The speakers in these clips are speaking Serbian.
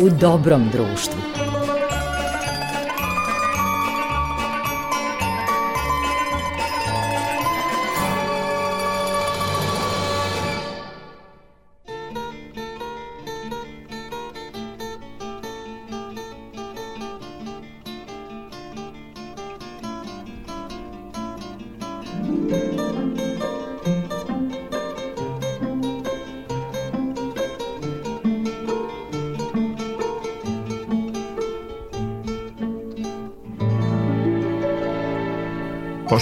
u dobrom društvu.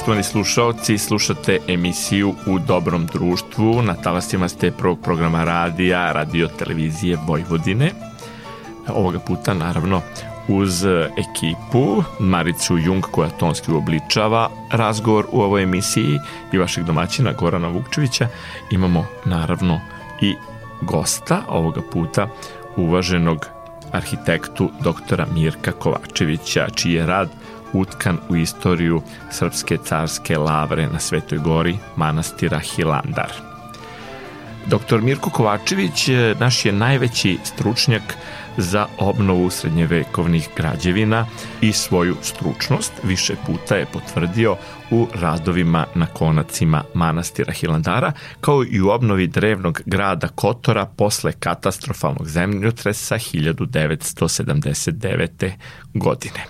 Poštovani slušalci, slušate emisiju U dobrom društvu. Na talasima ste prvog programa radija, radio televizije Vojvodine. Ovoga puta, naravno, uz ekipu Maricu Jung koja tonski uobličava razgovor u ovoj emisiji i vašeg domaćina Gorana Vukčevića imamo naravno i gosta ovoga puta uvaženog arhitektu doktora Mirka Kovačevića čiji je rad utkan u istoriju Srpske carske lavre na Svetoj gori manastira Hilandar. Dr. Mirko Kovačević naš je najveći stručnjak za obnovu srednjevekovnih građevina i svoju stručnost više puta je potvrdio u radovima na konacima manastira Hilandara, kao i u obnovi drevnog grada Kotora posle katastrofalnog zemljotresa 1979. godine.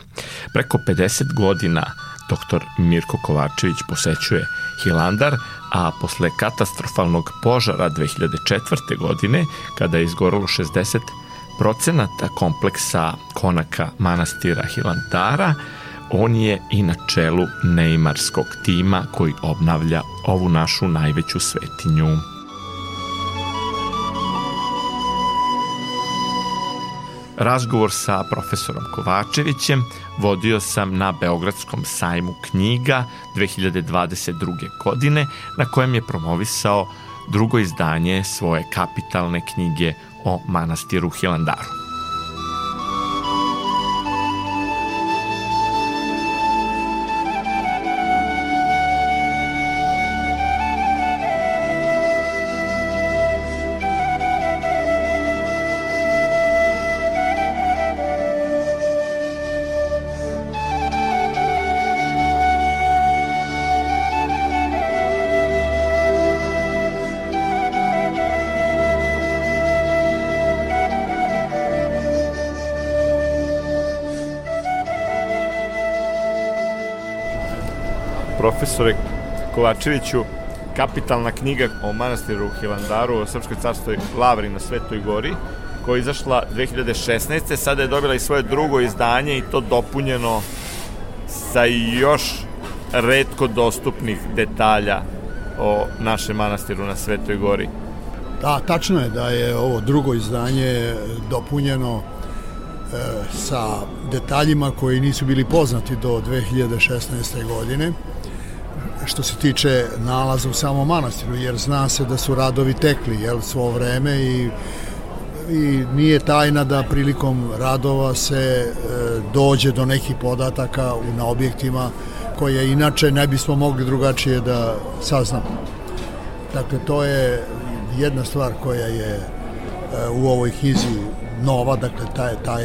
Preko 50 godina dr. Mirko Kovačević posećuje Hilandar, a posle katastrofalnog požara 2004. godine, kada je izgoralo 60 procenata kompleksa konaka manastira Hilandara, on je i na čelu Neymarskog tima koji obnavlja ovu našu najveću svetinju. Razgovor sa profesorom Kovačevićem vodio sam na Beogradskom sajmu knjiga 2022. godine na kojem je promovisao drugo izdanje svoje kapitalne knjige o manastiru Hilandaru. Profesore Kovačeviću, kapitalna knjiga o manastiru Hilandaru, o Srpskoj carstoj Lavri na Svetoj gori, koja je izašla 2016. Sada je dobila i svoje drugo izdanje i to dopunjeno sa još redko dostupnih detalja o našem manastiru na Svetoj gori. Da, tačno je da je ovo drugo izdanje dopunjeno e, sa detaljima koji nisu bili poznati do 2016. godine što se tiče nalaza u samom manastiru, jer zna se da su radovi tekli jel, svo vreme i i nije tajna da prilikom radova se e, dođe do nekih podataka u, na objektima koje inače ne bismo mogli drugačije da saznamo. Dakle, to je jedna stvar koja je e, u ovoj knjizi nova, dakle, taj, taj,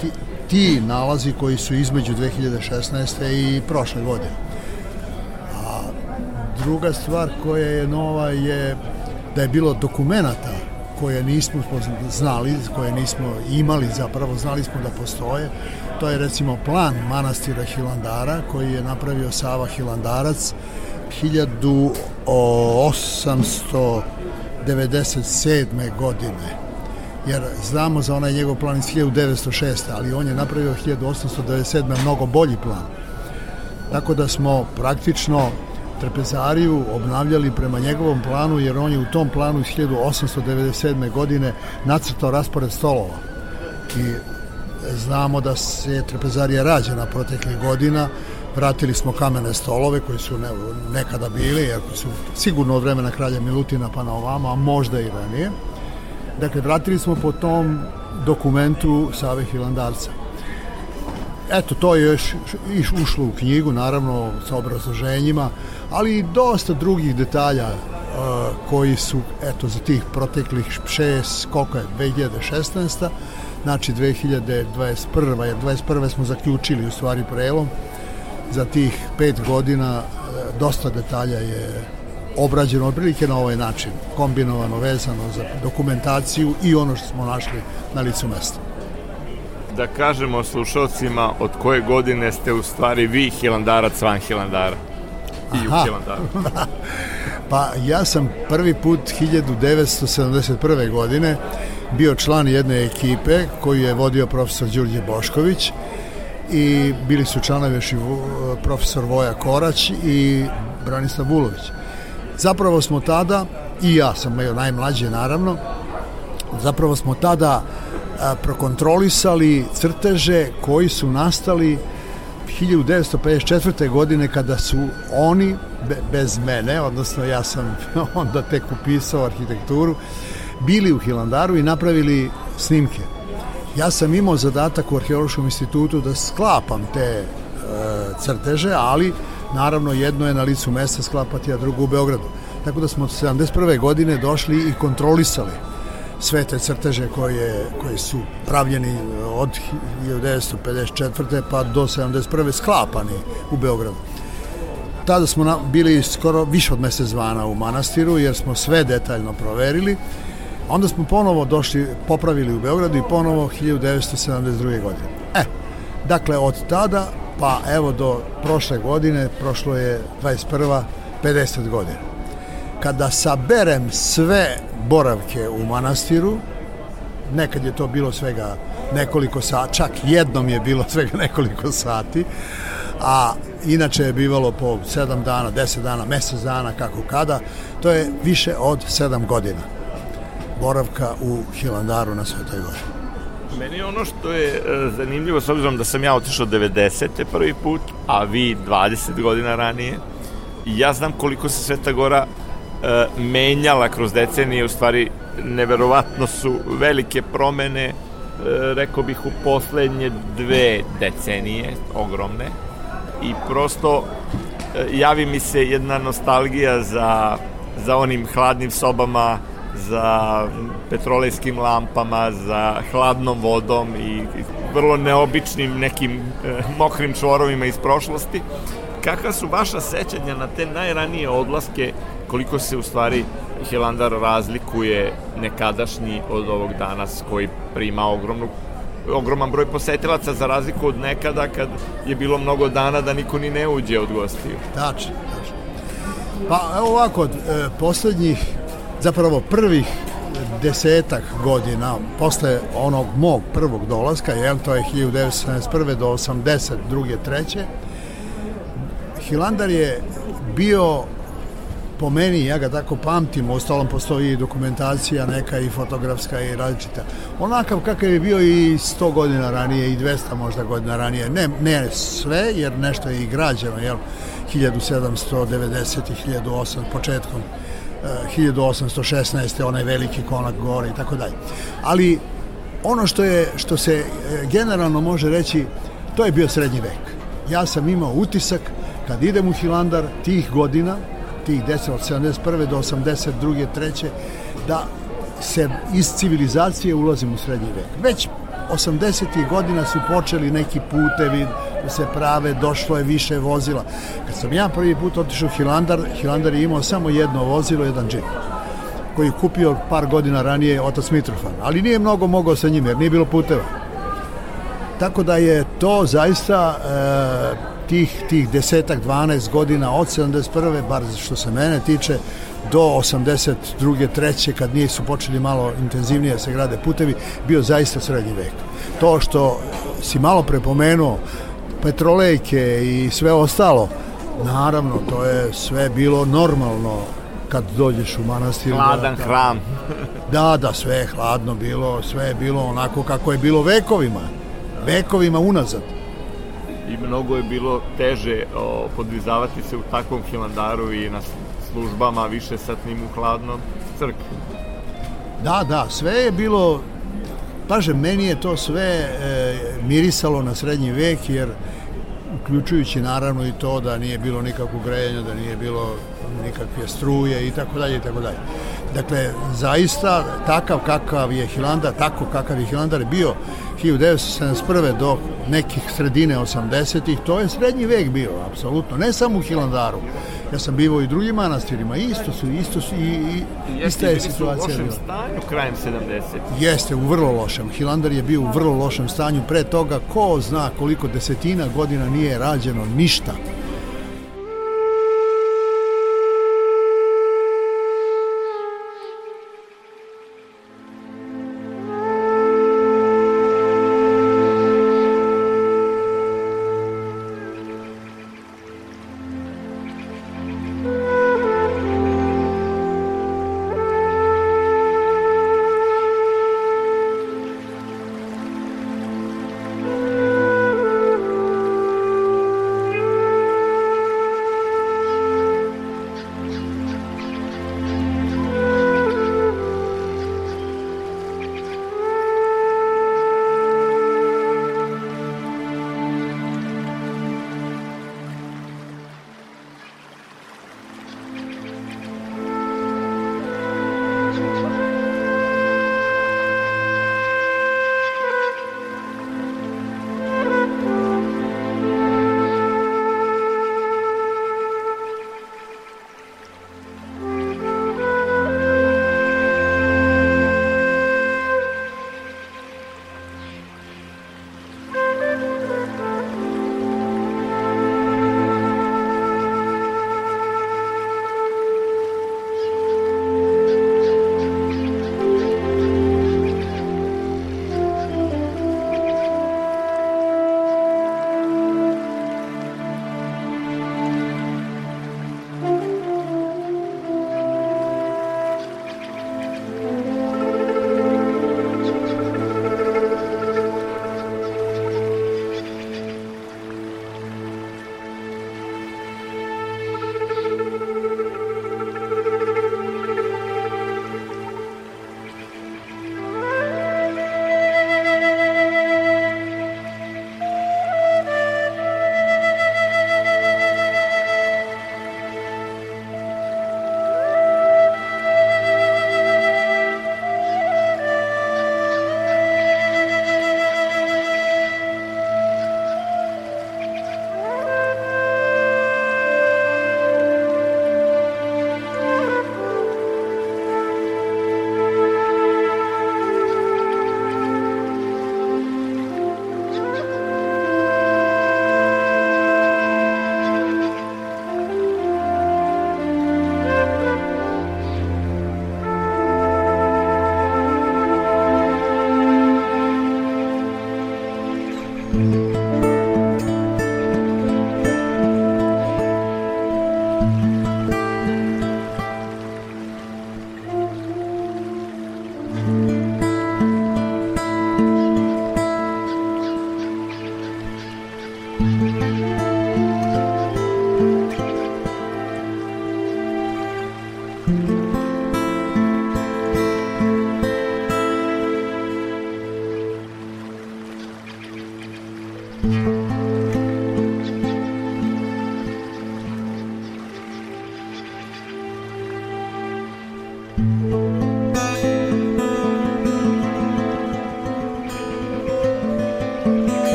ti, ti nalazi koji su između 2016. i prošle godine. Druga stvar koja je nova je da je bilo dokumenata koje nismo znali, koje nismo imali zapravo, znali smo da postoje. To je recimo plan manastira Hilandara koji je napravio Sava Hilandarac 1897. godine jer znamo za onaj njegov plan iz 1906. ali on je napravio 1897. mnogo bolji plan. Tako da smo praktično trpezariju obnavljali prema njegovom planu, jer on je u tom planu iz 1897. godine nacrtao raspored stolova. I znamo da se trpezarija rađena proteklih godina, vratili smo kamene stolove koji su ne, nekada bili, iako su sigurno od vremena kralja Milutina pa na ovamo, a možda i ranije. Dakle, vratili smo po tom dokumentu Save Hilandarca. Eto, to je još ušlo u knjigu, naravno, sa obrazloženjima, ali i dosta drugih detalja uh, koji su, eto, za tih proteklih šest, koliko je, 2016. znači 2021. jer 21. smo zaključili u stvari prelom za tih pet godina e, dosta detalja je obrađeno otprilike na ovaj način, kombinovano, vezano za dokumentaciju i ono što smo našli na licu mesta. Da kažemo slušalcima od koje godine ste u stvari vi hilandarac van hilandara i Aha. u hilandaru. pa ja sam prvi put 1971. godine bio član jedne ekipe koju je vodio profesor Đurđe Bošković i bili su članovi još i profesor Voja Korać i Branislav Vulović. Zapravo smo tada, i ja sam bio najmlađe naravno, zapravo smo tada a, prokontrolisali crteže koji su nastali 1954. godine kada su oni be, bez mene, odnosno ja sam onda tek upisao arhitekturu, bili u Hilandaru i napravili snimke. Ja sam imao zadatak u Arheološkom institutu da sklapam te e, crteže, ali naravno jedno je na licu mesta sklapati, a drugo u Beogradu. Tako da smo od 71. godine došli i kontrolisali sve te crteže koje, koje su pravljeni od 1954. pa do 71. sklapani u Beogradu. Tada smo bili skoro više od mesec dvana u manastiru jer smo sve detaljno proverili. Onda smo ponovo došli, popravili u Beogradu i ponovo 1972. godine. E, dakle, od tada pa evo do prošle godine, prošlo je 21. 50 godina. Kada saberem sve boravke u manastiru, nekad je to bilo svega nekoliko sati, čak jednom je bilo svega nekoliko sati, a inače je bivalo po 7 dana, 10 dana, mesec dana, kako kada, to je više od 7 godina boravka u Hilandaru na Svetoj Gori. Meni ono što je e, zanimljivo, s obzirom da sam ja otišao 90. prvi put, a vi 20 godina ranije, ja znam koliko se Sveta Gora menjala kroz decenije, u stvari neverovatno su velike promene, e, rekao bih u poslednje dve decenije, ogromne, i prosto e, javi mi se jedna nostalgija za, za onim hladnim sobama, za petrolejskim lampama, za hladnom vodom i vrlo neobičnim nekim e, mokrim čvorovima iz prošlosti. Kakva su vaša sećanja na te najranije odlaske, koliko se u stvari Hilandar razlikuje nekadašnji od ovog danas koji prima ogromnu ogroman broj posetilaca za razliku od nekada kad je bilo mnogo dana da niko ni ne uđe od gostiju. Tačno, tačno. Pa evo ovako, e, poslednjih zapravo prvih desetak godina posle onog mog prvog dolaska, jel, to je 1971. do 82. treće, Hilandar je bio po meni, ja ga tako pamtim, ostalom postoji dokumentacija neka i fotografska i različita. Onakav kakav je bio i 100 godina ranije i 200 možda godina ranije. Ne, ne sve, jer nešto je i građeno, jel, 1790 i 1800 početkom 1816. onaj veliki konak gore i tako dalje. Ali ono što je što se e, generalno može reći to je bio srednji vek. Ja sam imao utisak kad idem u Hilandar tih godina, tih 10 od 71. do 82. 3. da se iz civilizacije ulazim u srednji vek. Već 80. godina su počeli neki putevi da se prave, došlo je više vozila. Kad sam ja prvi put otišao u Hilandar, Hilandar je imao samo jedno vozilo, jedan džip koji je kupio par godina ranije otac Mitrofan, ali nije mnogo mogao sa njim jer nije bilo puteva. Tako da je to zaista e, tih, tih desetak, 12 godina od 71. bar što se mene tiče, do 82. treće kad nije su počeli malo intenzivnije da se grade putevi, bio zaista srednji vek. To što si malo prepomenuo, petrolejke i sve ostalo, naravno, to je sve bilo normalno kad dođeš u manastir. Hladan da, hram. da, da, sve je hladno bilo, sve je bilo onako kako je bilo vekovima, vekovima unazad. I mnogo je bilo teže o, podvizavati se u takvom hilandaru i na službama više satnim u hladnom crkvi. Da, da, sve je bilo Paže, meni je to sve e, mirisalo na srednji vek, jer uključujući naravno i to da nije bilo nikakvog grejanja, da nije bilo nikakve struje i tako dalje i tako dalje. Dakle, zaista takav kakav je Hilandar, tako kakav je Hilandar bio 1971. do nekih sredine 80-ih, to je srednji vek bio, apsolutno, ne samo u Hilandaru. Ja sam bivao i drugim manastirima, isto su, isto su i, i ista je situacija. Jeste u lošem stanju krajem 70. Jeste, u vrlo lošem. Hilandar je bio u vrlo lošem stanju. Pre toga, ko zna koliko desetina godina nije rađeno ništa.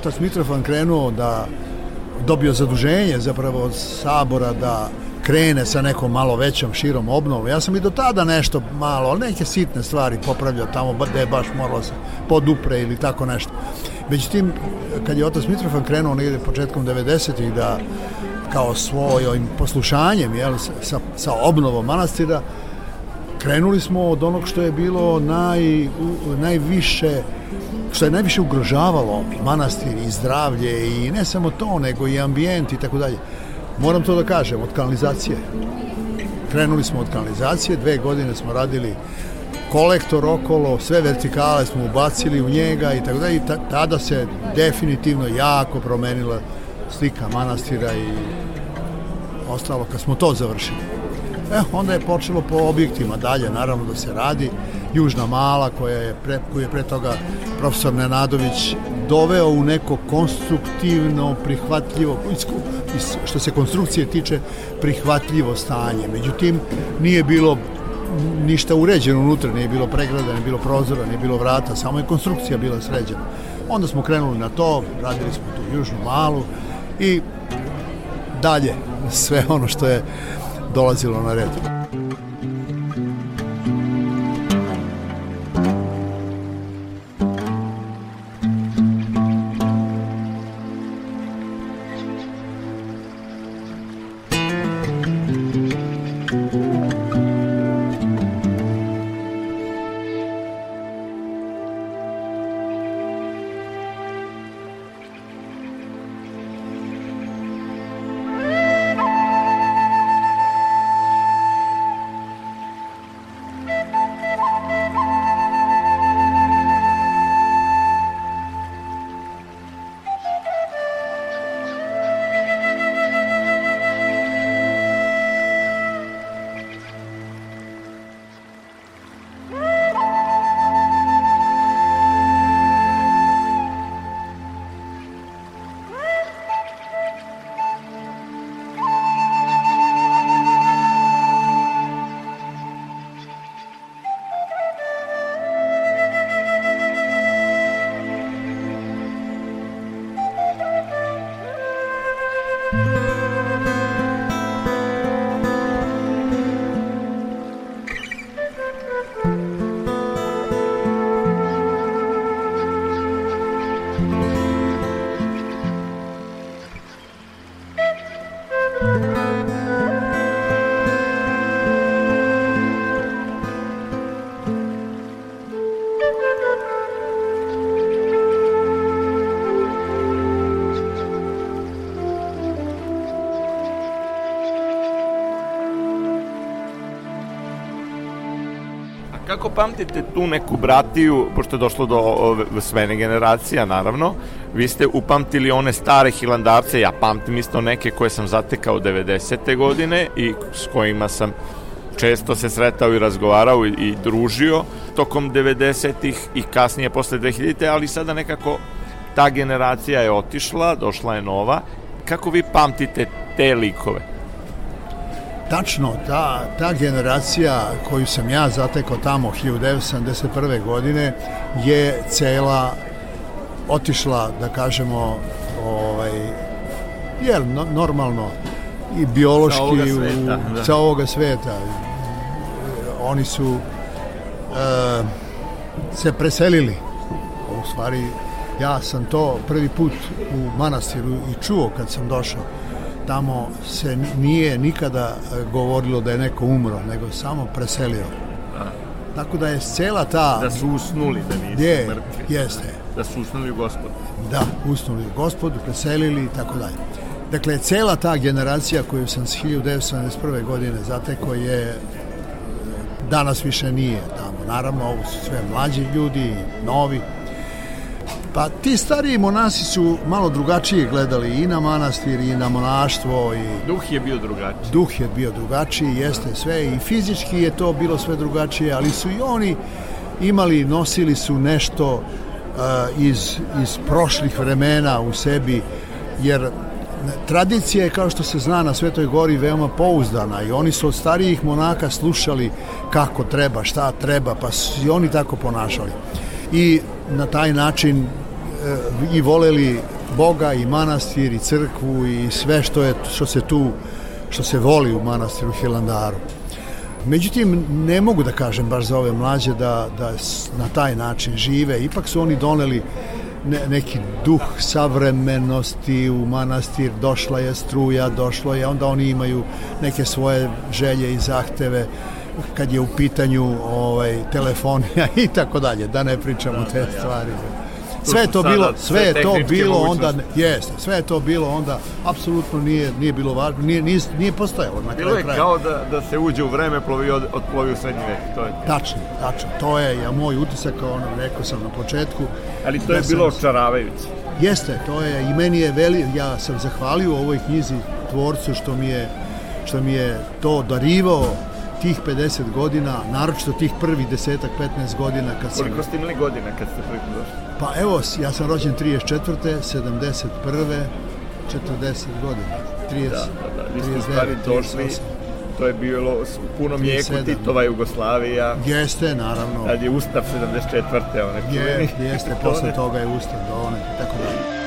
Otac Mitrofan krenuo da dobio zaduženje zapravo od sabora da krene sa nekom malo većom širom obnovom. Ja sam i do tada nešto malo, neke sitne stvari popravljao tamo gde je baš moralo se podupre ili tako nešto. Međutim, kad je otac Mitrofan krenuo negde početkom 90-ih da kao svojim poslušanjem jel, sa, sa obnovom manastira krenuli smo od onog što je bilo naj, najviše što je najviše ugrožavalo i manastir i zdravlje i ne samo to, nego i ambijent i tako dalje. Moram to da kažem, od kanalizacije. Krenuli smo od kanalizacije, dve godine smo radili kolektor okolo, sve vertikale smo ubacili u njega i tako dalje i tada se definitivno jako promenila slika manastira i ostalo kad smo to završili. E, onda je počelo po objektima dalje, naravno da se radi. Južna Mala koja je pre, koju je pre toga profesor Nenadović doveo u neko konstruktivno, prihvatljivo, što se konstrukcije tiče, prihvatljivo stanje. Međutim, nije bilo ništa uređeno unutra, nije bilo pregrada, nije bilo prozora, nije bilo vrata, samo je konstrukcija bila sređena. Onda smo krenuli na to, radili smo tu južnu malu i dalje sve ono što je dolazilo na red. Kako pamtite tu neku bratiju, pošto je došlo do svene generacija, naravno, vi ste upamtili one stare hilandarce, ja pamtim isto neke koje sam zatekao 90. godine i s kojima sam često se sretao i razgovarao i, i družio tokom 90-ih i kasnije posle 2000-te, ali sada nekako ta generacija je otišla, došla je nova. Kako vi pamtite te likove? Tačno, ta, ta generacija koju sam ja zatekao tamo 1971. godine je cela otišla, da kažemo, ovaj, je no, normalno i biološki sa ovoga sveta, u, da. sa ovoga sveta. Oni su e, se preselili. U stvari, ja sam to prvi put u manastiru i čuo kad sam došao tamo se nije nikada e, govorilo da je neko umro, nego samo preselio. Da. Tako da je cela ta... Da su usnuli, da nisu je, mrtvi. Jeste. Da su usnuli u gospodu. Da, usnuli u gospodu, preselili i tako dalje. Dakle, cela ta generacija koju sam s 1971. godine zateko je e, danas više nije tamo. Naravno, ovo su sve mlađi ljudi, novi, Pa ti stariji monasi su malo drugačije gledali i na manastir i na monaštvo. I duh je bio drugačiji. Duh je bio drugačiji, jeste sve i fizički je to bilo sve drugačije, ali su i oni imali, nosili su nešto uh, iz, iz prošlih vremena u sebi, jer tradicija je kao što se zna na Svetoj gori veoma pouzdana i oni su od starijih monaka slušali kako treba, šta treba, pa su i oni tako ponašali. I na taj način e, i voleli Boga i manastir i crkvu i sve što je što se tu što se voli u manastiru Hilandaru. Međutim, ne mogu da kažem baš za ove mlađe da, da na taj način žive. Ipak su oni doneli ne, neki duh savremenosti u manastir, došla je struja, došlo je, onda oni imaju neke svoje želje i zahteve kad je u pitanju ovaj, telefonija i tako dalje, da ne pričamo da, te da, stvari. Sve to bilo, sve je to bilo onda, jeste, sve je to bilo onda, apsolutno nije, nije bilo važno, nije, nije, nije postojalo na kraju kraja. Bilo je kao da, da se uđe u vreme plovi od, od plovi u srednji vek, to je. Tačno, tačno, to je ja, moj utisak, kao ono, rekao sam na početku. Ali to je bilo očaravajuće. Jeste, to je, i meni je veli, ja sam zahvalio ovoj knjizi tvorcu što mi je, što mi je to darivao tih 50 godina, naročito tih prvih desetak, 15 godina kad sam... Koliko ste imali godina kad ste prvi došli? Pa evo, ja sam rođen 34. 71. 40 godina. 30, da, da, da. Vi ste u stvari došli, to je bilo puno mjeku Titova Jugoslavija. Jeste, naravno. Tad je Ustav 74. One je, jeste, posle toga je Ustav, do one, tako da.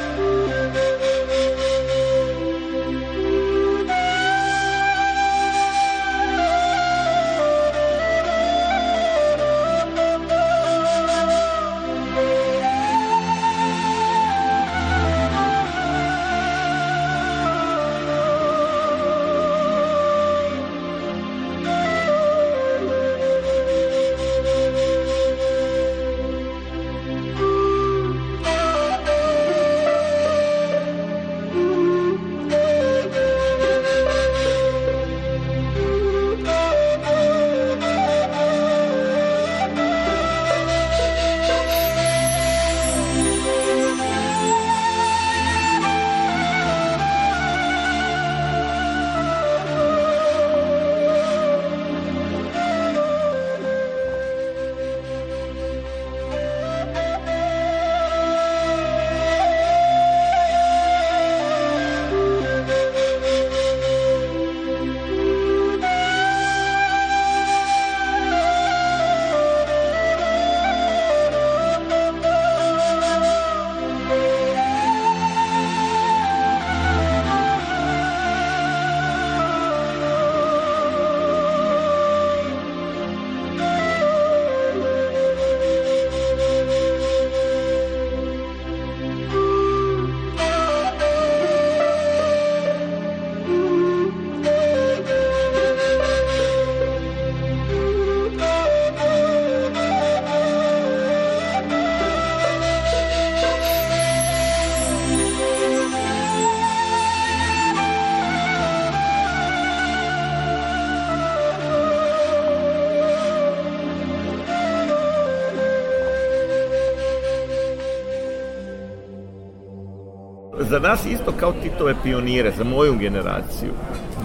Za nas isto kao Titove pionire, za moju generaciju,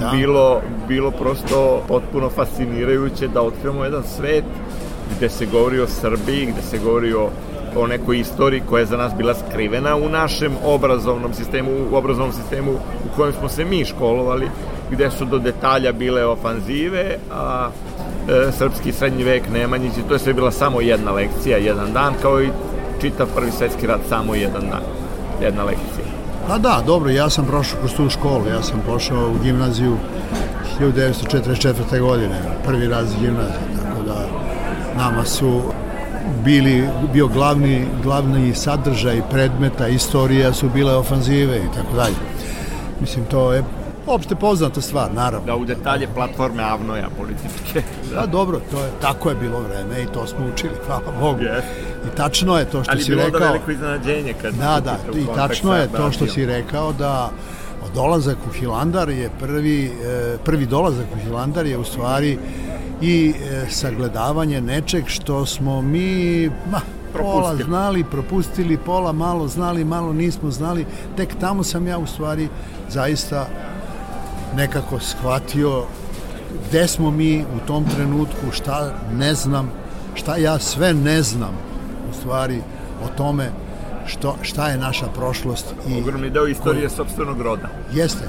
da. bilo, bilo prosto potpuno fascinirajuće da otkrivamo jedan svet gde se govori o Srbiji, gde se govori o o nekoj istoriji koja je za nas bila skrivena u našem obrazovnom sistemu, u obrazovnom sistemu u kojem smo se mi školovali, gde su do detalja bile ofanzive, a e, srpski srednji vek Nemanjić to je sve bila samo jedna lekcija, jedan dan, kao i čitav prvi svetski rat samo jedan dan, jedna lekcija. Pa da, dobro, ja sam prošao kroz tu školu, ja sam pošao u gimnaziju 1944. godine, prvi raz gimnazije, tako da nama su bili, bio glavni, glavni sadržaj predmeta, istorija su bile ofanzive i tako dalje. Mislim, to je opšte poznata stvar, naravno. Da u detalje platforme Avnoja političke. Da. Pa dobro, to je, tako je bilo vreme i to smo učili, hvala Bogu. Yes. I tačno je to što Ali si rekao. Ali bilo da veliko iznenađenje kad... Da, da, i tačno je to što si rekao da dolazak u Hilandar je prvi, e, prvi dolazak u Hilandar je u stvari i e, sagledavanje nečeg što smo mi ma, pola znali, propustili, pola malo znali, malo nismo znali. Tek tamo sam ja u stvari zaista nekako shvatio gde smo mi u tom trenutku, šta ne znam, šta ja sve ne znam u stvari o tome što, šta je naša prošlost. I Ogromni deo istorije koji, sobstvenog roda. Jeste.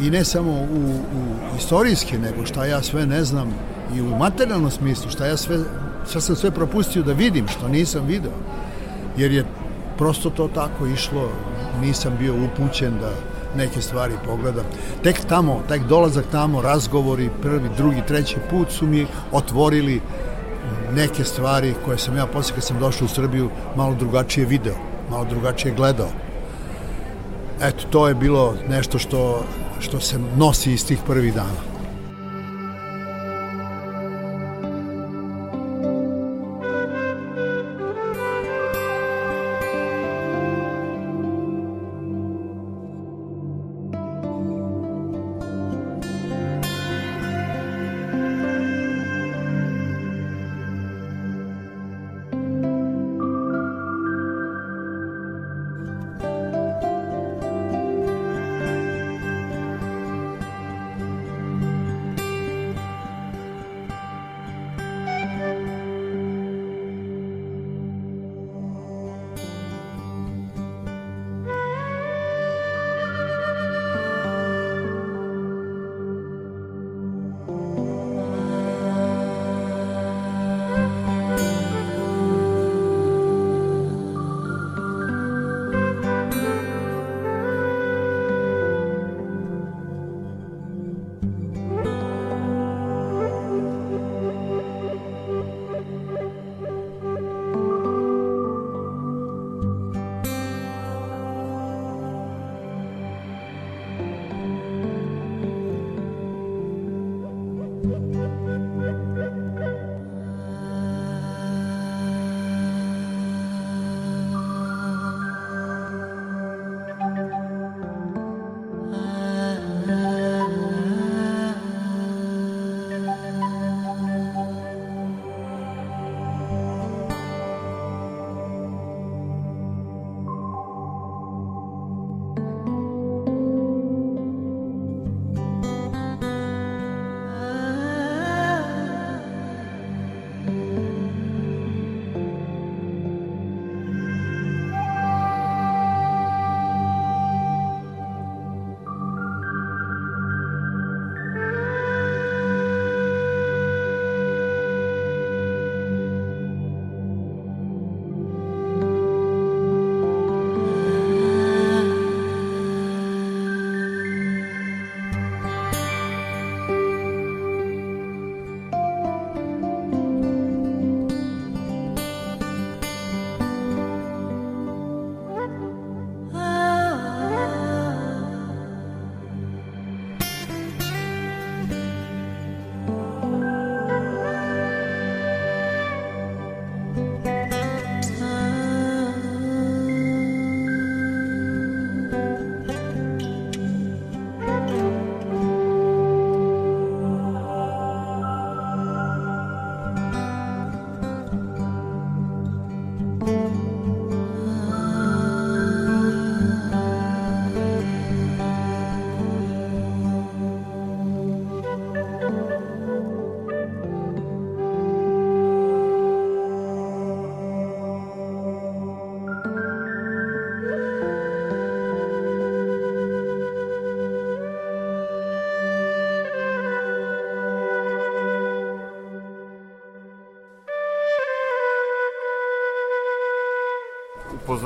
I ne samo u, u istorijski, nego šta ja sve ne znam i u materijalnom smislu, šta ja sve, šta sam sve propustio da vidim, što nisam video. Jer je prosto to tako išlo, nisam bio upućen da neke stvari pogledam. Tek tamo, tek dolazak tamo, razgovori, prvi, drugi, treći put su mi otvorili neke stvari koje sam ja posle kad sam došao u Srbiju malo drugačije video, malo drugačije gledao. Eto, to je bilo nešto što, što se nosi iz tih prvih dana.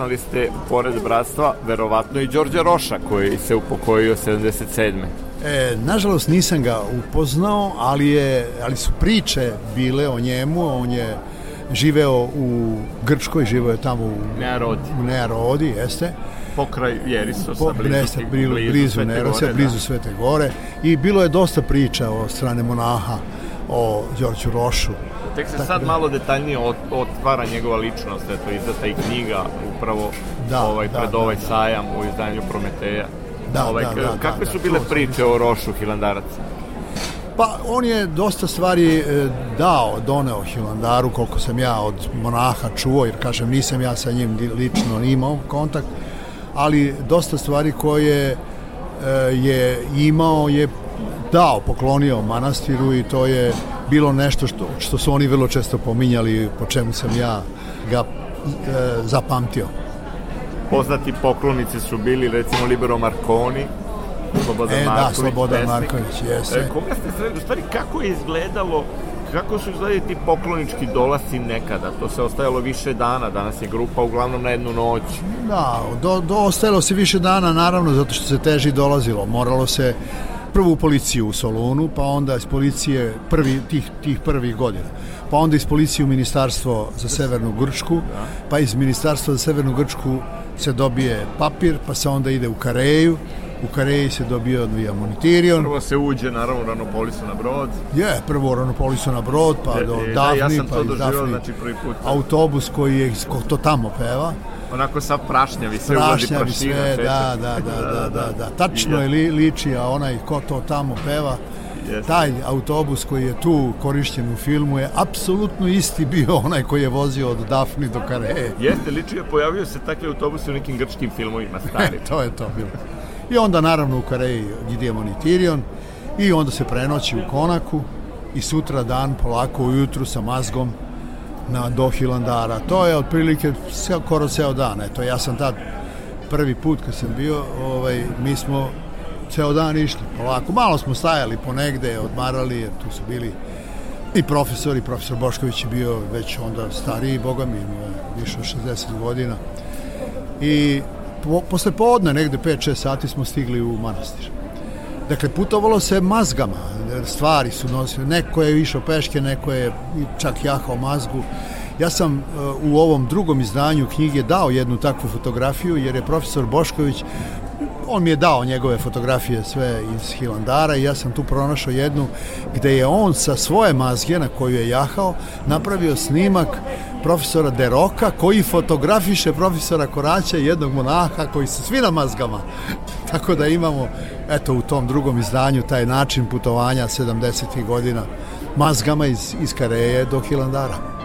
Upoznali ste, pored bratstva, verovatno i Đorđa Roša, koji se upokojio 77. E, nažalost nisam ga upoznao, ali, je, ali su priče bile o njemu, on je živeo u Grčkoj, živeo je tamo u Nearodi, u Nearodi jeste. Pokraj Jerisosa, po, blizu, neste, blizu, blizu, blizu Svete Nerosa, Gore, blizu da. Svete Gore i bilo je dosta priča o strane monaha o Đorđu Rošu. Tek se Tako sad da- malo detaljnije ot- otvara njegova ličnost, eto, izdata i knjiga upravo Da, ovaj, da, pred da, ovaj da. sajam u izdanju Prometeja. Da, ovaj, da, k- da, kakve da, su da, bile sam priče o Rošu Hilandaraca? Pa on je dosta stvari e, dao, doneo Hilandaru, koliko sam ja od monaha čuo, jer kažem nisam ja sa njim li- lično imao kontakt, ali dosta stvari koje e, je imao je dao, poklonio manastiru i to je bilo nešto što, što su oni vrlo često pominjali, po čemu sam ja ga zapamtio. Poznati poklonici su bili recimo Libero Marconi, Slobodan E, da, Marković, Slobodan pesnik. Marković, jeste. E, koga ste sreli, u stvari kako je izgledalo kako su izgledali ti poklonički dolasci nekada? To se ostajalo više dana, danas je grupa uglavnom na jednu noć. Da, do, do, ostajalo se više dana, naravno, zato što se teži dolazilo. Moralo se prvo u policiju u Solunu, pa onda iz policije prvi, tih, tih prvih godina. Pa onda iz policije u ministarstvo za Severnu Grčku, pa iz ministarstva za Severnu Grčku se dobije papir, pa se onda ide u Kareju, u Kareji se dobije odvija monitirion, Prvo se uđe, naravno, u Ranopolisu na brod. je, prvo u Ranopolisu na brod, pa do e, da, Dafni, ja sam pa to iz doživao, Dafni znači, prvi put. autobus koji je, ko to tamo peva, Onako sa prašnjavi, sve ulazi prašina. sve, sećam da, se. da, da, da, da, da. Tačno je li, liči, a onaj ko to tamo peva, Jeste. taj autobus koji je tu korišćen u filmu je apsolutno isti bio onaj koji je vozio od Dafni do Kareje. Jeste, ličio je, pojavio se takvi autobusi u nekim grčkim filmovima, stari. To je to bilo. I onda naravno u Kareji ide monitirion i onda se prenoći u Konaku i sutra dan polako ujutru sa mazgom na do Hilandara. To je otprilike skoro ceo dan. Eto, ja sam tad prvi put kad sam bio, ovaj, mi smo ceo dan išli polako. Malo smo stajali ponegde, odmarali, jer tu su bili i profesori, profesor Bošković je bio već onda stariji, boga mi, više od 60 godina. I po, posle podne, negde 5-6 sati smo stigli u manastir. Dakle, putovalo se mazgama, stvari su nosili, neko je išao peške, neko je čak jahao mazgu. Ja sam e, u ovom drugom izdanju knjige dao jednu takvu fotografiju, jer je profesor Bošković on mi je dao njegove fotografije sve iz Hilandara i ja sam tu pronašao jednu gde je on sa svoje mazge na koju je jahao napravio snimak profesora Deroka koji fotografiše profesora Koraća i jednog monaha koji su svi na mazgama. Tako da imamo eto u tom drugom izdanju taj način putovanja 70. godina mazgama iz, iz Kareje do Hilandara.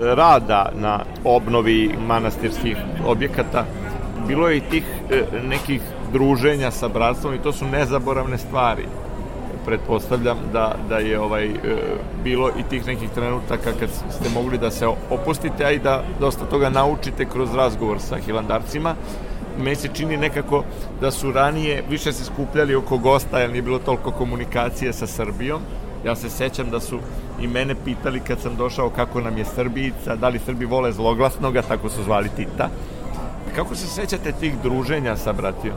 Rada na obnovi manastirskih objekata, bilo je i tih e, nekih druženja sa bratstvom i to su nezaboravne stvari. pretpostavljam da, da je ovaj e, bilo i tih nekih trenutaka kad ste mogli da se opustite, a i da dosta toga naučite kroz razgovor sa hilandarcima. Meni se čini nekako da su ranije više se skupljali oko gosta, jer nije bilo toliko komunikacije sa Srbijom. Ja se sećam da su i mene pitali kad sam došao kako nam je Srbijica, da li Srbi vole zloglasnoga, tako su zvali Tita. Kako se sećate tih druženja sa bratijom?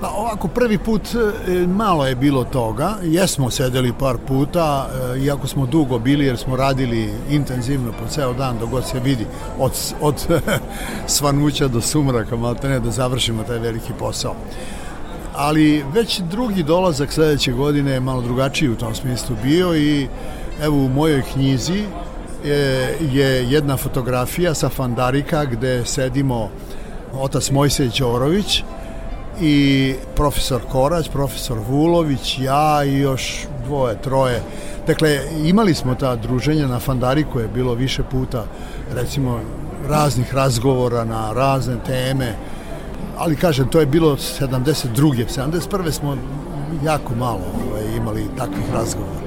Pa ovako, prvi put e, malo je bilo toga, jesmo sedeli par puta, e, iako smo dugo bili jer smo radili intenzivno po ceo dan dok god se vidi od, od svanuća do sumraka, malo ne da završimo taj veliki posao. Ali već drugi dolazak sledeće godine je malo drugačiji u tom smislu bio i evo u mojoj knjizi je, je jedna fotografija sa Fandarika gde sedimo otac Mojsej Ćorović, i profesor Korać, profesor Vulović, ja i još dvoje, troje. Dakle, imali smo ta druženja na Fandariku je bilo više puta, recimo, raznih razgovora na razne teme, ali kažem, to je bilo 72. 71. smo jako malo ovaj, imali takvih razgovora.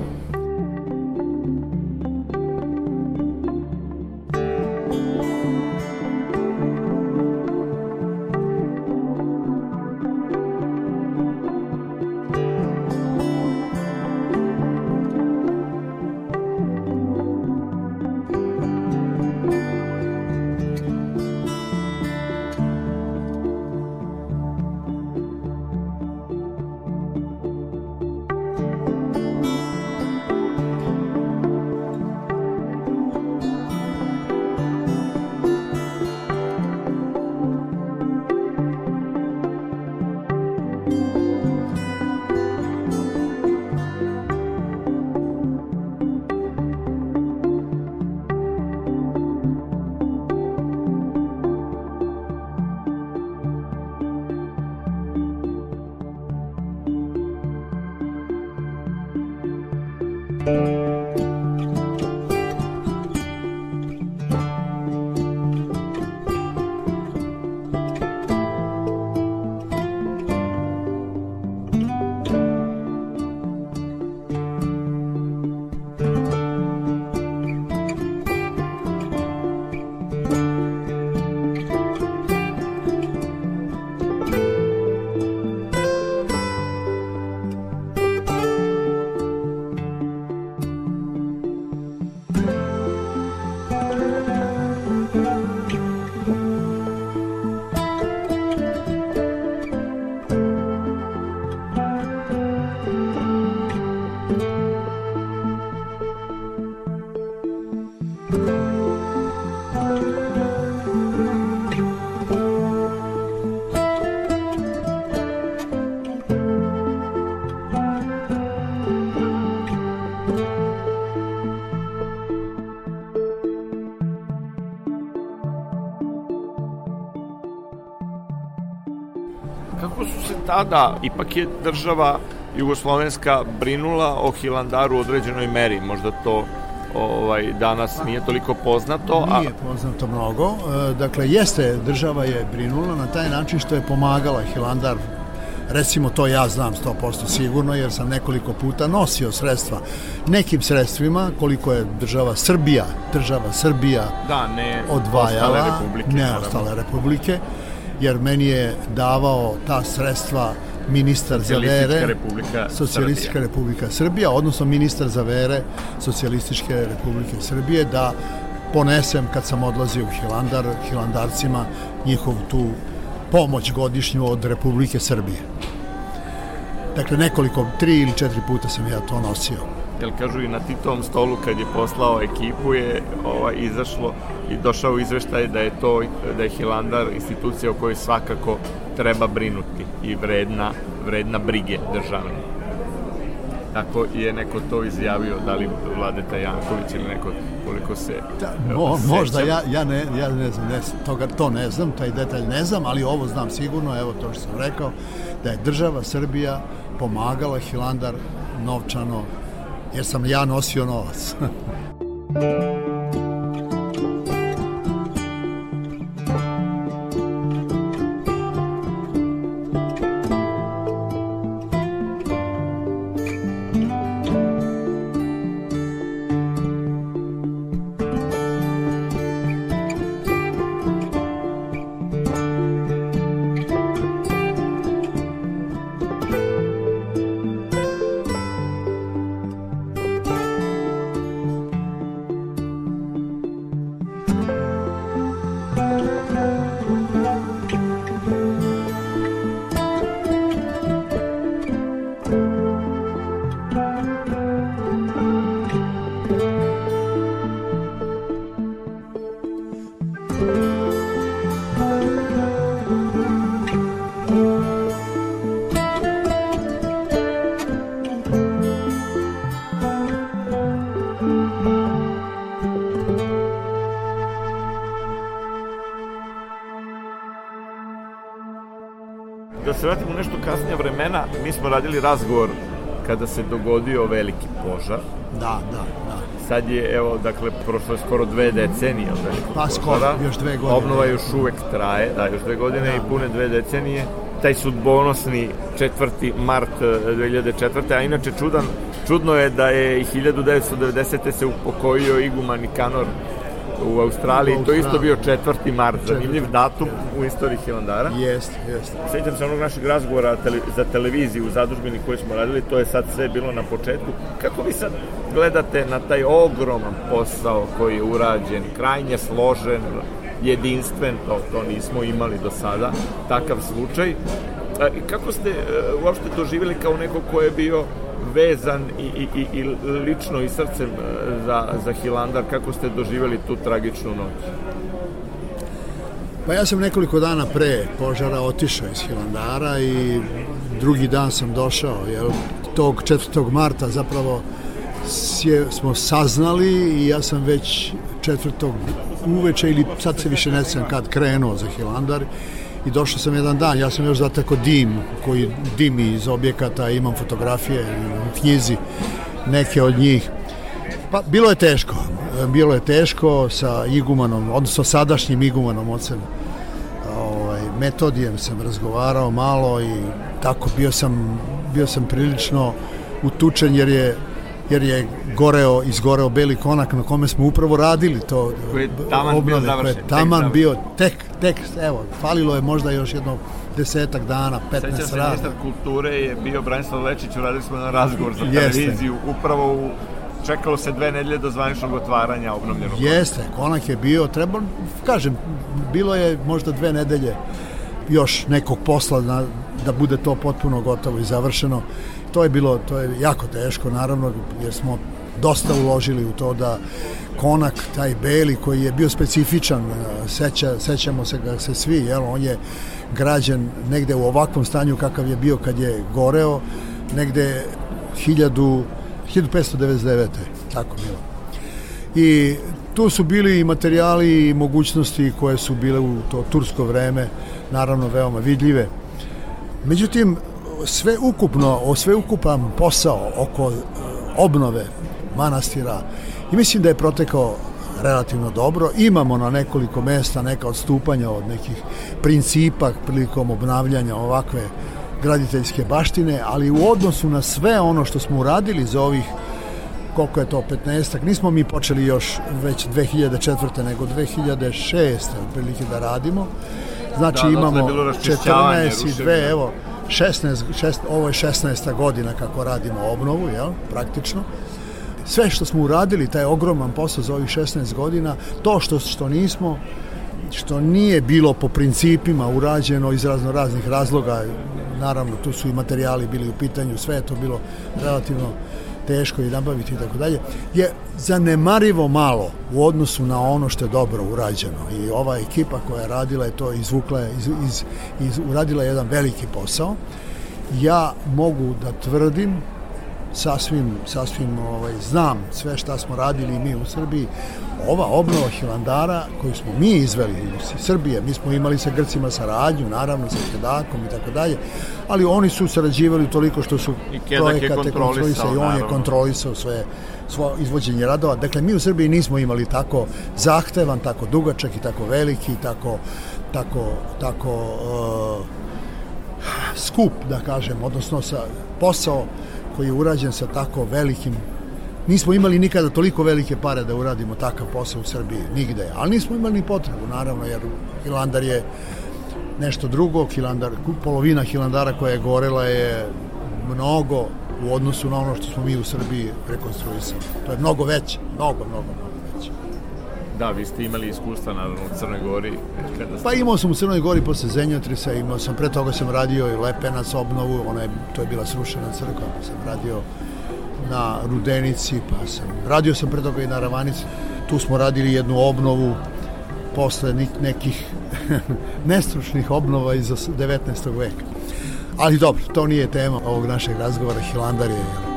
Tada ipak je država jugoslovenska brinula o Hilandaru u određenoj meri, možda to ovaj danas nije toliko poznato. A... Nije poznato mnogo. E, dakle, jeste, država je brinula na taj način što je pomagala Hilandar recimo to ja znam 100% sigurno jer sam nekoliko puta nosio sredstva nekim sredstvima koliko je država Srbija država Srbija da, ne odvajala ostale republike, ne ostale republike jer meni je davao ta sredstva ministar za vere Republika Socijalistička Srbija. Republika Srbija, odnosno ministar za vere Socijalističke Republike Srbije da ponesem kad sam odlazio u Hilandar, Hilandarcima njihov tu pomoć godišnju od Republike Srbije. Dakle, nekoliko, tri ili četiri puta sam ja to nosio jel kažu i na Titovom stolu kad je poslao ekipu je ovaj, izašlo i došao izveštaj da je to da je Hilandar institucija o kojoj svakako treba brinuti i vredna, vredna brige državne. Tako je neko to izjavio, da li Vladeta Janković ili neko koliko se da, mo, Možda, ja, ja, ne, ja ne znam, ne, toga, to ne znam, taj detalj ne znam, ali ovo znam sigurno, evo to što sam rekao, da je država Srbija pomagala Hilandar novčano jer sam ja nosio novac. kasnije vremena, mi smo radili razgovor kada se dogodio veliki požar. Da, da, da. Sad je, evo, dakle, prošlo je skoro dve decenije od velikog pa, skoro, još dve godine. Obnova još uvek traje, da, još dve godine da. i pune dve decenije. Taj sudbonosni 4. mart 2004. Eh, a inače čudan, čudno je da je 1990. se upokojio iguman Nikanor u Australiji, to isto bio 4. mart, zanimljiv datum u istoriji Hilandara. Jest, jest. Sjećam se onog našeg razgovora za televiziju u zadužbini koji smo radili, to je sad sve bilo na početku. Kako vi sad gledate na taj ogroman posao koji je urađen, krajnje složen, jedinstven, to, to nismo imali do sada, takav slučaj. I kako ste e, uopšte doživjeli kao neko ko je bio vezan i, i, i, lično i srcem e, za, za Hilandar, kako ste doživjeli tu tragičnu noć? Pa ja sam nekoliko dana pre požara otišao iz Hilandara i drugi dan sam došao, jel, tog 4. marta zapravo sje, smo saznali i ja sam već 4. uveče ili sad se više ne znam kad krenuo za Hilandar i došao sam jedan dan, ja sam još zateko dim koji dimi iz objekata, imam fotografije u knjizi, neke od njih. Pa bilo je teško, bilo je teško sa igumanom, odnosno sadašnjim igumanom ocem ovaj, metodijem sam razgovarao malo i tako bio sam, bio sam prilično utučen jer je jer je goreo, izgoreo beli konak na kome smo upravo radili to koji je taman obnove, bio završen je taman tek bio tek, tek, evo falilo je možda još jedno desetak dana, 15 Sećam se, ministar kulture je bio Branislav Lečić, uradili smo na razgovor za televiziju, upravo u čekalo se dve nedelje do zvaničnog otvaranja obnovljenog. Jeste, konak je bio, treba, kažem, bilo je možda dve nedelje još nekog posla na, da bude to potpuno gotovo i završeno. To je bilo, to je jako teško naravno jer smo dosta uložili u to da konak, taj beli koji je bio specifičan, e, seća, sećamo se ga se svi, jel, on je građen negde u ovakvom stanju kakav je bio kad je goreo, negde 1000, 1599. tako bilo. I tu su bili i materijali i mogućnosti koje su bile u to tursko vreme, naravno veoma vidljive. Međutim, sve ukupno, o sve ukupan posao oko e, obnove manastira i mislim da je protekao relativno dobro. Imamo na nekoliko mesta neka odstupanja od nekih principa prilikom obnavljanja ovakve graditeljske baštine, ali u odnosu na sve ono što smo uradili za ovih koliko je to 15 nismo mi počeli još već 2004. nego 2006. otprilike da radimo. Znači da, imamo 14 i 2, evo, 16, šest, ovo je 16. godina kako radimo obnovu, jel, praktično. Sve što smo uradili, taj ogroman posao za ovih 16 godina, to što, što nismo, što nije bilo po principima urađeno iz razno raznih razloga, naravno tu su i materijali bili u pitanju, sve je to bilo relativno teško i nabaviti i tako dalje, je zanemarivo malo u odnosu na ono što je dobro urađeno. I ova ekipa koja je radila je to izvukla, iz, iz, iz, uradila jedan veliki posao. Ja mogu da tvrdim sasvim, sasvim ovaj, znam sve šta smo radili mi u Srbiji. Ova obnova Hilandara koju smo mi izveli iz Srbije, mi smo imali sa Grcima saradnju, naravno sa Kedakom i tako dalje, ali oni su sarađivali toliko što su projekate kontrolisali i on je kontrolisao sve svo izvođenje radova. Dakle, mi u Srbiji nismo imali tako zahtevan, tako dugačak i tako veliki, tako, tako, tako uh, skup, da kažem, odnosno sa posao koji je urađen sa tako velikim nismo imali nikada toliko velike pare da uradimo takav posao u Srbiji, nigde, ali nismo imali ni potrebu, naravno, jer Hilandar je nešto drugo, Hilandar, polovina Hilandara koja je gorela je mnogo u odnosu na ono što smo mi u Srbiji rekonstruisali. To je mnogo veće, mnogo, mnogo, mnogo. Da, vi ste imali iskustva naravno u Crnoj Gori. Kada ste... Pa imao sam u Crnoj Gori posle Zenjotrisa, imao sam, pre toga sam radio i Lepenac obnovu, ona je, to je bila srušena crkva, pa sam radio na Rudenici, pa sam radio sam pre toga i na Ravanici. Tu smo radili jednu obnovu posle nekih nestručnih obnova iz 19. veka. Ali dobro, to nije tema ovog našeg razgovora, Hilandar je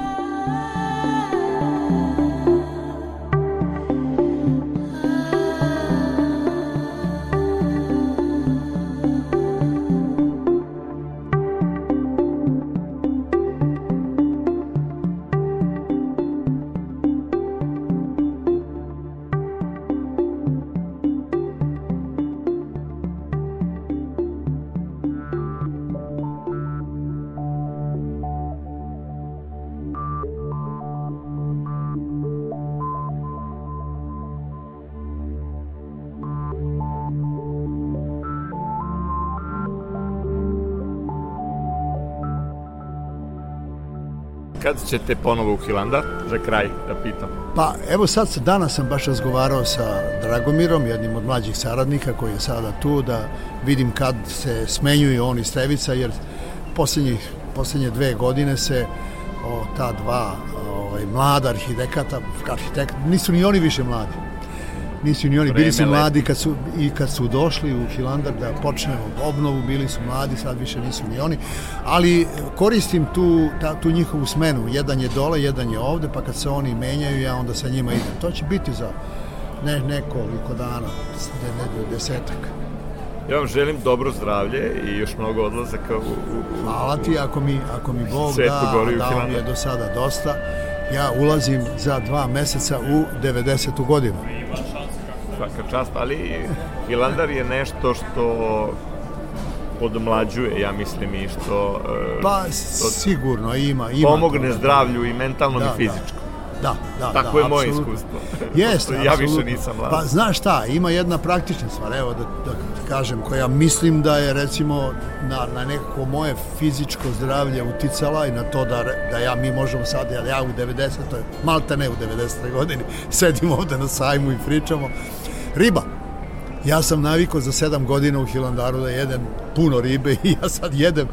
ćete ponovo u Hilandar? Za kraj da pitam. Pa evo sad, danas sam baš razgovarao sa Dragomirom, jednim od mlađih saradnika koji je sada tu, da vidim kad se smenjuju oni Stevica, jer poslednjih, poslednje dve godine se o, ta dva ovaj, mlada arhitekata, arhitekta, nisu ni oni više mladi nisu ni oni, bili su mladi kad su, i kad su došli u Hilandar da počnemo obnovu, bili su mladi, sad više nisu ni oni, ali koristim tu, ta, tu njihovu smenu, jedan je dole, jedan je ovde, pa kad se oni menjaju, ja onda sa njima idem. To će biti za ne, nekoliko dana, ne, ne, desetak. Ja vam želim dobro zdravlje i još mnogo odlazaka u... u, u Hvala ti, ako mi, ako mi Bog da, dao mi je do sada dosta, ja ulazim za dva meseca u 90. godinu svaka čast, ali Hilandar je nešto što podmlađuje, ja mislim, i što... E, pa, što sigurno, ima, ima. Pomogne to, zdravlju i mentalnom da, i fizičkom. Da, da, Tako da, je moje iskustvo. Jeste, Ja više nisam mlad. Pa znaš šta, ima jedna praktična stvar, evo da, da kažem, koja mislim da je recimo na, na nekako moje fizičko zdravlje uticala i na to da, da ja, mi možemo sad, ja, ja u 90. malta ne u 90. godini, sedim ovde na sajmu i pričamo, Riba. Ja sam navikao za sedam godina u Hilandaru da jedem puno ribe i ja sad jedem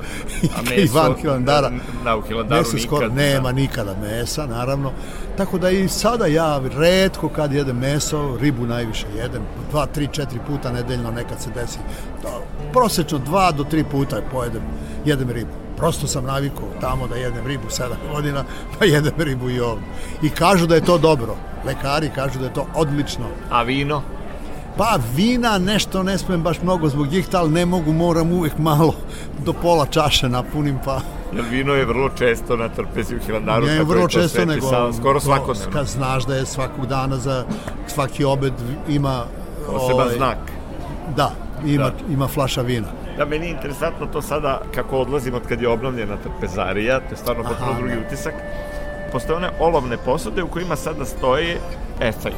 A meso, van Hilandara. Da, u Hilandaru meso skoro, nikad. Nema nikada mesa, naravno. Tako da i sada ja redko kad jedem meso, ribu najviše jedem. Dva, tri, četiri puta nedeljno nekad se desi. Da, prosečno dva do tri puta pojedem, jedem ribu. Prosto sam navikao tamo da jedem ribu sedam godina, pa jedem ribu i ovdje. I kažu da je to dobro. Lekari kažu da je to odlično. A vino? Pa vina nešto ne smem baš mnogo zbog njih, ali ne mogu, moram uvek malo do pola čaše napunim, pa... Jer vino je vrlo često na trpezi u Hilandaru, ne, vrlo često nego, sam, skoro svakodnevno. Kad znaš da je svakog dana za svaki obed ima... Poseban ovaj, znak. Da, ima, da. ima flaša vina. Da, meni je interesantno to sada kako odlazim od kad je obnovljena trpezarija, to je stvarno potpuno drugi utisak. Postoje one olovne posude u kojima sada stoji esaj.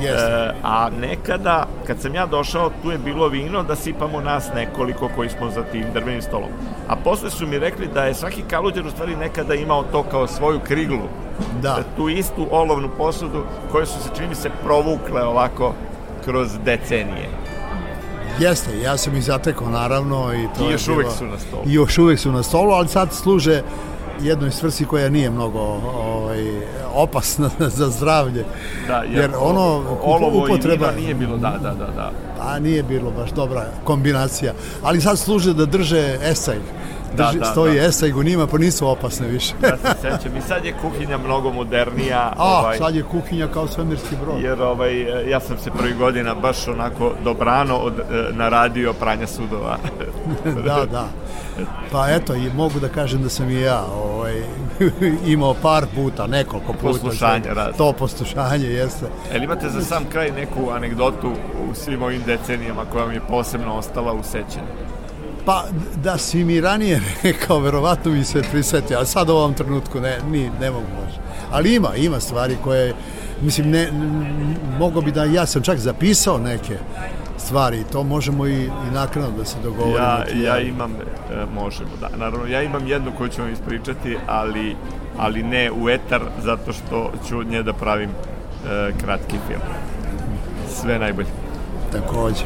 Yes. E, a nekada, kad sam ja došao, tu je bilo vino da sipamo nas nekoliko koji smo za tim drvenim stolom. A posle su mi rekli da je svaki kaluđer u stvari nekada imao to kao svoju kriglu. Da. E, tu istu olovnu posudu koje su se, čini se, provukle ovako kroz decenije. Jeste, ja sam ih zatekao naravno i to I još je uvek bilo, su na stolu. I još uvek su na stolu, ali sad služe jednoj svrsi koja nije mnogo ovaj, opasna za zdravlje. Da, jer, jer ono olovo upotreba, i nije bilo, da, da, da, da. Pa nije bilo baš dobra kombinacija. Ali sad služe da drže esaj. Da, Drži, da, da, stoji da. esaj u njima, pa nisu opasne više. ja se sećam. I sad je kuhinja mnogo modernija. A, ovaj, sad je kuhinja kao svemirski brod. Jer ovaj, ja sam se prvi godina baš onako dobrano od, e, naradio pranja sudova. da, da. Pa eto, i mogu da kažem da sam i ja ovaj, imao par puta, nekoliko puta. Poslušanje, raz. To poslušanje, jeste. E li imate za sam kraj neku anegdotu u svim ovim decenijama koja vam je posebno ostala u sećanju? Pa, da si mi ranije rekao, verovatno mi se prisetio, a sad u ovom trenutku ne, ni, ne mogu možda. Ali ima, ima stvari koje, mislim, ne, mogo bi da, ja sam čak zapisao neke, stvari. To možemo i, i nakredno da se dogovorimo. Ja, ja imam, e, možemo, da. Naravno, ja imam jednu koju ću vam ispričati, ali, ali ne u etar, zato što ću od nje da pravim e, kratki film. Sve najbolje. Takođe.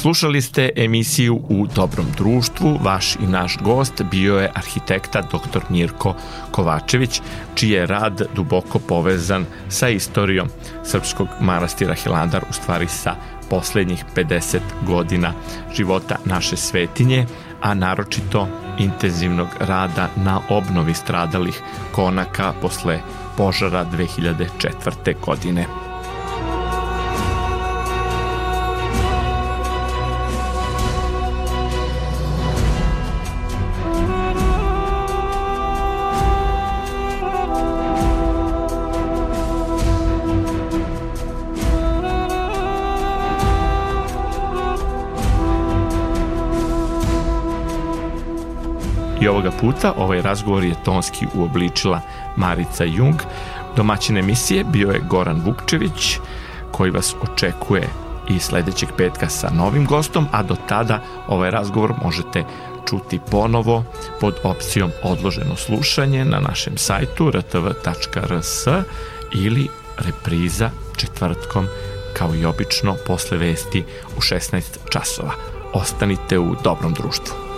Slušali ste emisiju U dobrom društvu. Vaš i naš gost bio je arhitekta dr. Mirko Kovačević, čiji je rad duboko povezan sa istorijom srpskog manastira Hilandar, u stvari sa poslednjih 50 godina života naše svetinje, a naročito intenzivnog rada na obnovi stradalih konaka posle požara 2004. godine. Ovoga puta ovaj razgovor je tonski uobličila Marica Jung. Domaćin emisije bio je Goran Vukčević, koji vas očekuje i sledećeg petka sa novim gostom, a do tada ovaj razgovor možete čuti ponovo pod opcijom odloženo slušanje na našem sajtu rtv.rs ili repriza četvrtkom kao i obično posle vesti u 16 časova. Ostanite u dobrom društvu.